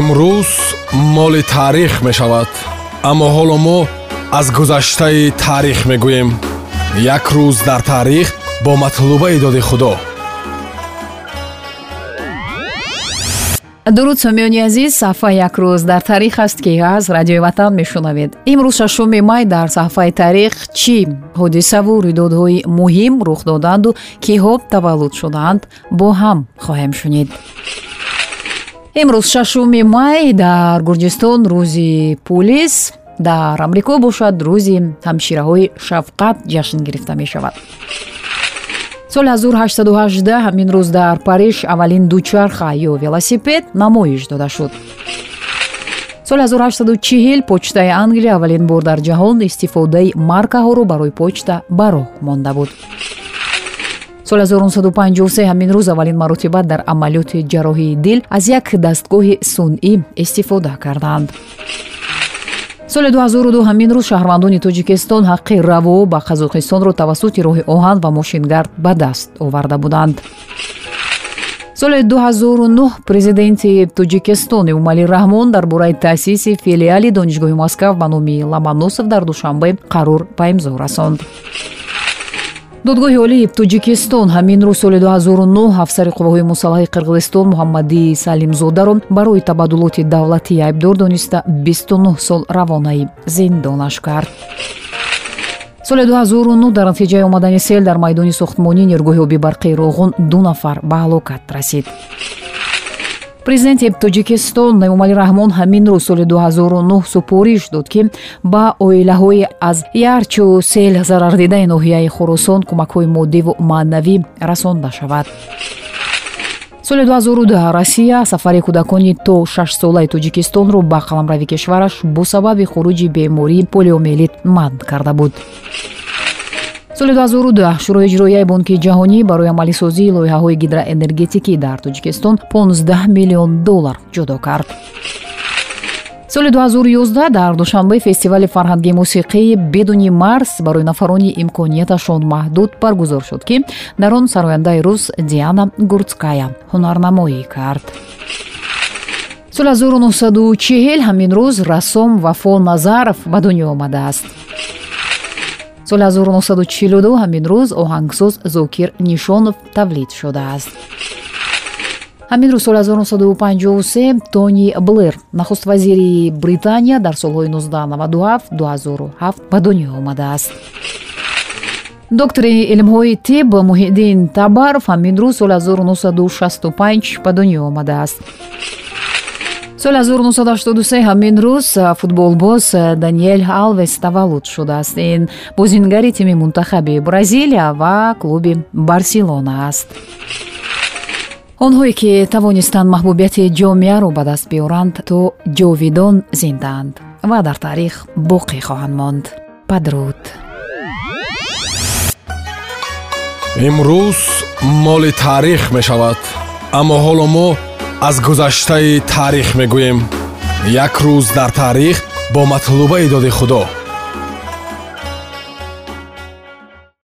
имрӯз моли таърих мешавад аммо ҳоло мо аз гузаштаи таърих мегӯем. Як рӯз дар таърих бо матлубаи доди худо. Дуруд сомиёни азиз саҳфаи як рӯз дар таърих аст ки аз радиои ватан мешунавед. Имрӯз шашуми май дар саҳфаи таърих чӣ? Ҳодисаву рӯйдодҳои муҳим рух доданду киҳо таваллуд шудаанд бо ҳам хоҳем шунид имрӯз шашуми май дар гурҷистон рӯзи пулис дар амрико бошад рӯзи ҳамшираҳои шафқат ҷашн гирифта мешавад. Соли 1818 ҳамин рӯз дар париж аввалин дучарха ё велосипед намоиш дода шуд. Соли 1840 почтаи англия аввалин бор дар ҷаҳон истифодаи маркаҳоро барои почта ба роҳ монда буд соли 1953 ҳамин рӯз аввалин маротиба дар амалиёти ҷарроҳии дил аз як дастгоҳи сунъӣ истифода карданд. соли 2002 ҳамин рӯз шаҳрвандони тоҷикистон ҳаққи раво ба қазоқистонро тавассути роҳи оҳан ва мошингард ба даст оварда буданд. соли 2009 президенти тоҷикистон эмомалӣ раҳмон дар бораи таъсиси филиали донишгоҳи москав ба номи ломоносов дар душанбе қарор ба имзо расонд додгоҳи олии тоҷикистон ҳамин рӯз соли 2009 афсари қувваҳои мусаллаҳаи қирғизистон муҳаммадӣ салимзодаро барои табаддулоти давлатӣ айбдор дониста 29 сол равонаи зиндонаш кард соли 2009 дар натиҷаи омадани сел дар майдони сохтмонии нерӯҳои оби барқии роғун ду нафар ба ҳалокат расид президенти тоҷикистон эмомалӣ раҳмон ҳамин рӯз соли 2009 супориш дод ки ба оилаҳои аз ярчу сел зарардидаи ноҳияи хуросон кӯмакҳои моддиву маънавӣ расонда шавад соли 2010 россия сафари кӯдакони то шашсолаи тоҷикистонро ба қаламрави кишвараш бо сабаби хуруҷи бемории полиомелит манъ карда буд соли 2002 шӯрои иҷроияи бонки ҷаҳонӣ барои амалисозии лоиҳаҳои гидроэнергетикӣ дар тоҷикистон 15 миллион доллар ҷудо кард. соли 2011 дар душанбе фестивали фарҳангии мусиқии бедуни марс барои нафарони имконияташон маҳдуд баргузор шуд ки дар он сарояндаи рус диана гурцкая ҳунарнамоӣ кард. соли 1940 ҳамин рӯз рассом вафо назаров ба дунё омадааст соли 1942 ҳамин рӯз оҳангсоз зокир нишонов тавлид шудааст. Ҳамин рӯз соли 1953 тони блэр нахуст вазири британия дар солҳои 1997-2007 ба дунё омадааст. Доктори илмҳои тиб муҳиддин табаров ҳамин рӯз соли 1965 ба дунё омадааст соли 1983 ҳамин рӯз футболбоз даниэл алвес таваллуд шудааст. Ин бозингари тими мунтахаби бразилия ва клуби барселона аст. Онҳое ки тавонистанд маҳбубияти ҷомеаро ба даст биёранд то ҷовидон зиндаанд ва дар таърих боқӣ хоҳанд монд. Падруд. Имрӯз моли таърих мешавад аммо ҳоло мо аз гузаштаи таърих мегӯем. Як рӯз дар таърих бо матлубаи доди худо